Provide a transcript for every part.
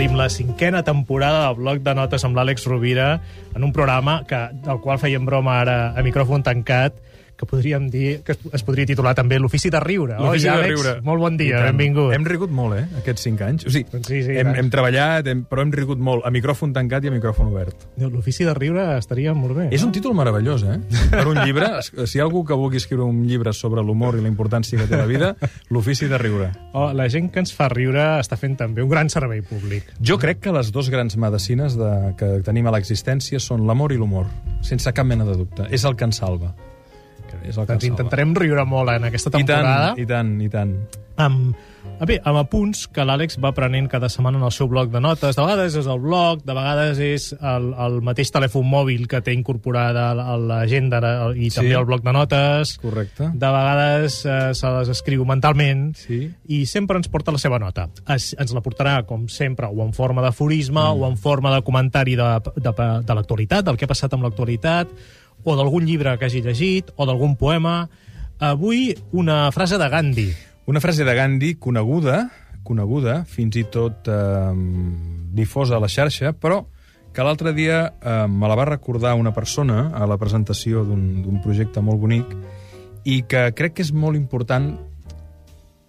obrim la cinquena temporada del bloc de notes amb l'Àlex Rovira en un programa que, del qual fèiem broma ara a micròfon tancat, que podríem dir que es, podria titular també l'ofici de riure. L'ofici Oi, de Àlex? riure. Molt bon dia, benvingut. Hem rigut molt, eh, aquests cinc anys. O sigui, Doncs sí, sí, hem, hem treballat, hem, però hem rigut molt, a micròfon tancat i a micròfon obert. L'ofici de riure estaria molt bé. És no? un títol meravellós, eh? Per un llibre, si hi ha algú que vulgui escriure un llibre sobre l'humor i la importància que té la vida, l'ofici de riure. Oh, la gent que ens fa riure està fent també un gran servei públic. Jo crec que les dues grans medicines de, que tenim a l'existència són l'amor i l'humor, sense cap mena de dubte. És el que ens salva. És el que Doncs ens salva. intentarem riure molt en aquesta I tant, temporada. i tant, i tant. amb, a bé, amb apunts que l'Àlex va prenent cada setmana en el seu bloc de notes. De vegades és el bloc, de vegades és el, el mateix telèfon mòbil que té incorporada a l'agenda i Sí. també el bloc de notes. Correcte. De vegades eh, se les escriu mentalment Sí. i sempre ens porta la seva nota. Es, ens la portarà, com sempre, o en forma d'aforisme mm. o en forma de comentari de, de, de l'actualitat, del que ha passat amb l'actualitat, o d'algun llibre que hagi llegit, o d'algun poema. Avui, una frase de Gandhi. Una frase de Gandhi coneguda, coneguda, fins i tot eh, difosa a la xarxa, però que l'altre dia eh, me la va recordar una persona a la presentació d'un projecte molt bonic i que crec que és molt important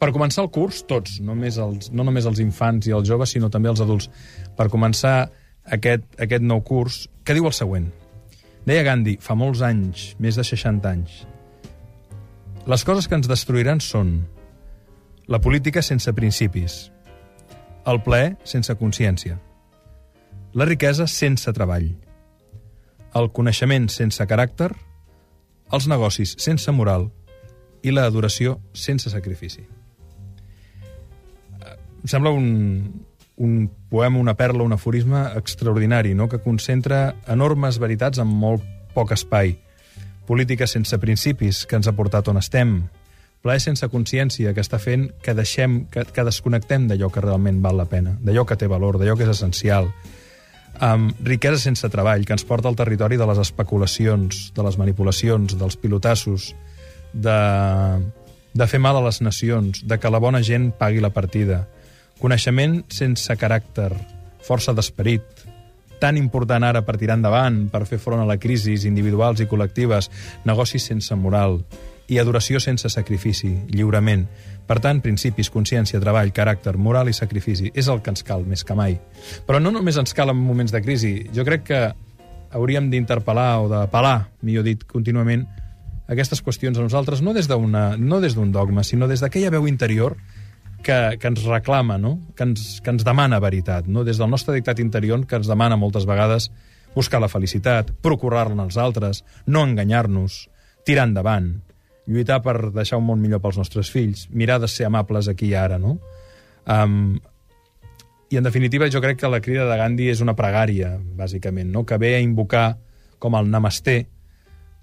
per començar el curs, tots, només els, no només els infants i els joves, sinó també els adults, per començar aquest, aquest nou curs, que diu el següent. Deia Gandhi, fa molts anys, més de 60 anys, les coses que ens destruiran són la política sense principis, el plaer sense consciència, la riquesa sense treball, el coneixement sense caràcter, els negocis sense moral i l'adoració sense sacrifici. Em sembla un, un poema, una perla, un aforisme extraordinari, no? que concentra enormes veritats en molt poc espai. Política sense principis, que ens ha portat on estem. Plaer sense consciència, que està fent que deixem, que, que desconnectem d'allò que realment val la pena, d'allò que té valor, d'allò que és essencial. Um, riquesa sense treball, que ens porta al territori de les especulacions, de les manipulacions, dels pilotassos, de, de fer mal a les nacions, de que la bona gent pagui la partida. Coneixement sense caràcter, força d'esperit, tan important ara per tirar endavant, per fer front a la crisi individuals i col·lectives, negocis sense moral i adoració sense sacrifici, lliurement. Per tant, principis, consciència, treball, caràcter, moral i sacrifici és el que ens cal més que mai. Però no només ens cal en moments de crisi. Jo crec que hauríem d'interpel·lar o d'apel·lar, millor dit, contínuament, aquestes qüestions a nosaltres, no des d'una- no des d'un dogma, sinó des d'aquella veu interior que, que ens reclama, no? que, ens, que ens demana veritat, no? des del nostre dictat interior que ens demana moltes vegades buscar la felicitat, procurar-la als altres, no enganyar-nos, tirar endavant, lluitar per deixar un món millor pels nostres fills, mirar de ser amables aquí i ara, no? Um, I, en definitiva, jo crec que la crida de Gandhi és una pregària, bàsicament, no? que ve a invocar com el namasté,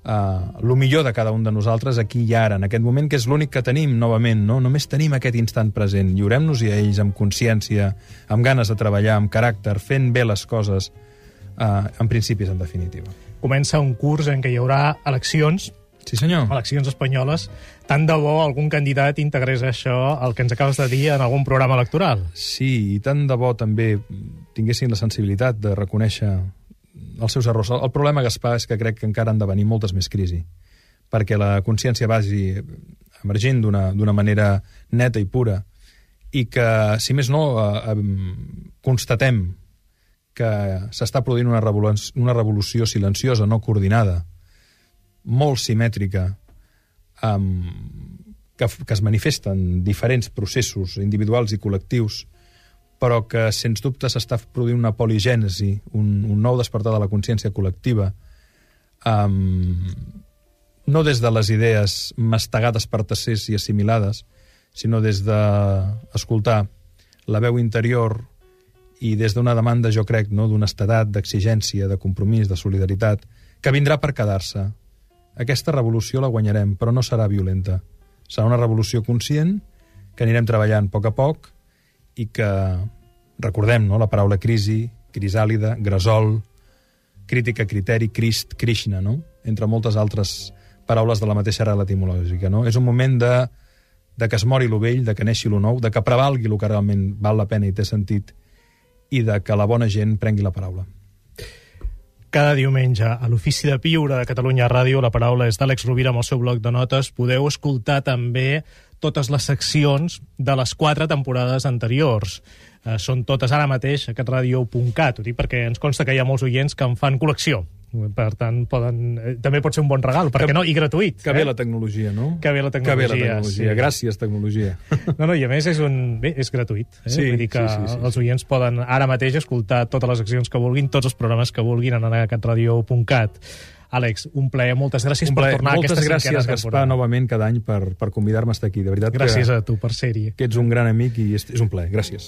uh, el millor de cada un de nosaltres aquí i ara, en aquest moment que és l'únic que tenim, novament, no? Només tenim aquest instant present. Lliurem-nos-hi a ells amb consciència, amb ganes de treballar, amb caràcter, fent bé les coses, uh, en principis, en definitiva. Comença un curs en què hi haurà eleccions, Sí, senyor. eleccions espanyoles. Tant de bo algun candidat integrés això, el que ens acabes de dir, en algun programa electoral. Sí, i tant de bo també tinguessin la sensibilitat de reconèixer els seus errors. El problema, Gaspar, és que crec que encara han de venir moltes més crisi, perquè la consciència vagi emergint d'una manera neta i pura, i que, si més no, eh, eh, constatem que s'està produint una revolució, una revolució silenciosa, no coordinada, molt simètrica, um, que, que es manifesta en diferents processos individuals i col·lectius, però que, sens dubte, s'està produint una poligènesi, un, un nou despertar de la consciència col·lectiva, um, no des de les idees mastegades per tercers i assimilades, sinó des d'escoltar de la veu interior i des d'una demanda, jo crec, no, d'honestedat, d'exigència, de compromís, de solidaritat, que vindrà per quedar-se. Aquesta revolució la guanyarem, però no serà violenta. Serà una revolució conscient, que anirem treballant a poc a poc i que, recordem, no, la paraula crisi, crisàlida, gresol, crítica, criteri, Crist, Krishna, no? entre moltes altres paraules de la mateixa arrel etimològica. No? És un moment de, de que es mori lo vell, de que neixi lo nou, de que prevalgui el que realment val la pena i té sentit, i de que la bona gent prengui la paraula. Cada diumenge a l'Ofici de Piure de Catalunya Ràdio, la paraula és d'Àlex Rovira amb el seu bloc de notes. Podeu escoltar també totes les seccions de les quatre temporades anteriors. Eh, són totes ara mateix a catradio.cat. Ho dic perquè ens consta que hi ha molts oients que en fan col·lecció. Per tant, poden, eh, també pot ser un bon regal, perquè no? I gratuït. Que eh? bé la tecnologia, no? Que bé la tecnologia, Que bé la tecnologia. sí. Gràcies, tecnologia. No, no, i a més és, un, bé, és gratuït. Eh? Sí, Vull dir que sí, sí, sí, els oients poden ara mateix escoltar totes les accions que vulguin, tots els programes que vulguin en acatradio.cat. Àlex, un plaer, moltes gràcies Un per plaer. tornar Moltes a aquesta gràcies, cinquena Gaspar, temporada. novament cada any per, per convidar-me a estar aquí. De veritat Gràcies que, a tu per ser-hi. que ets un gran amic i és, és un plaer. Gràcies.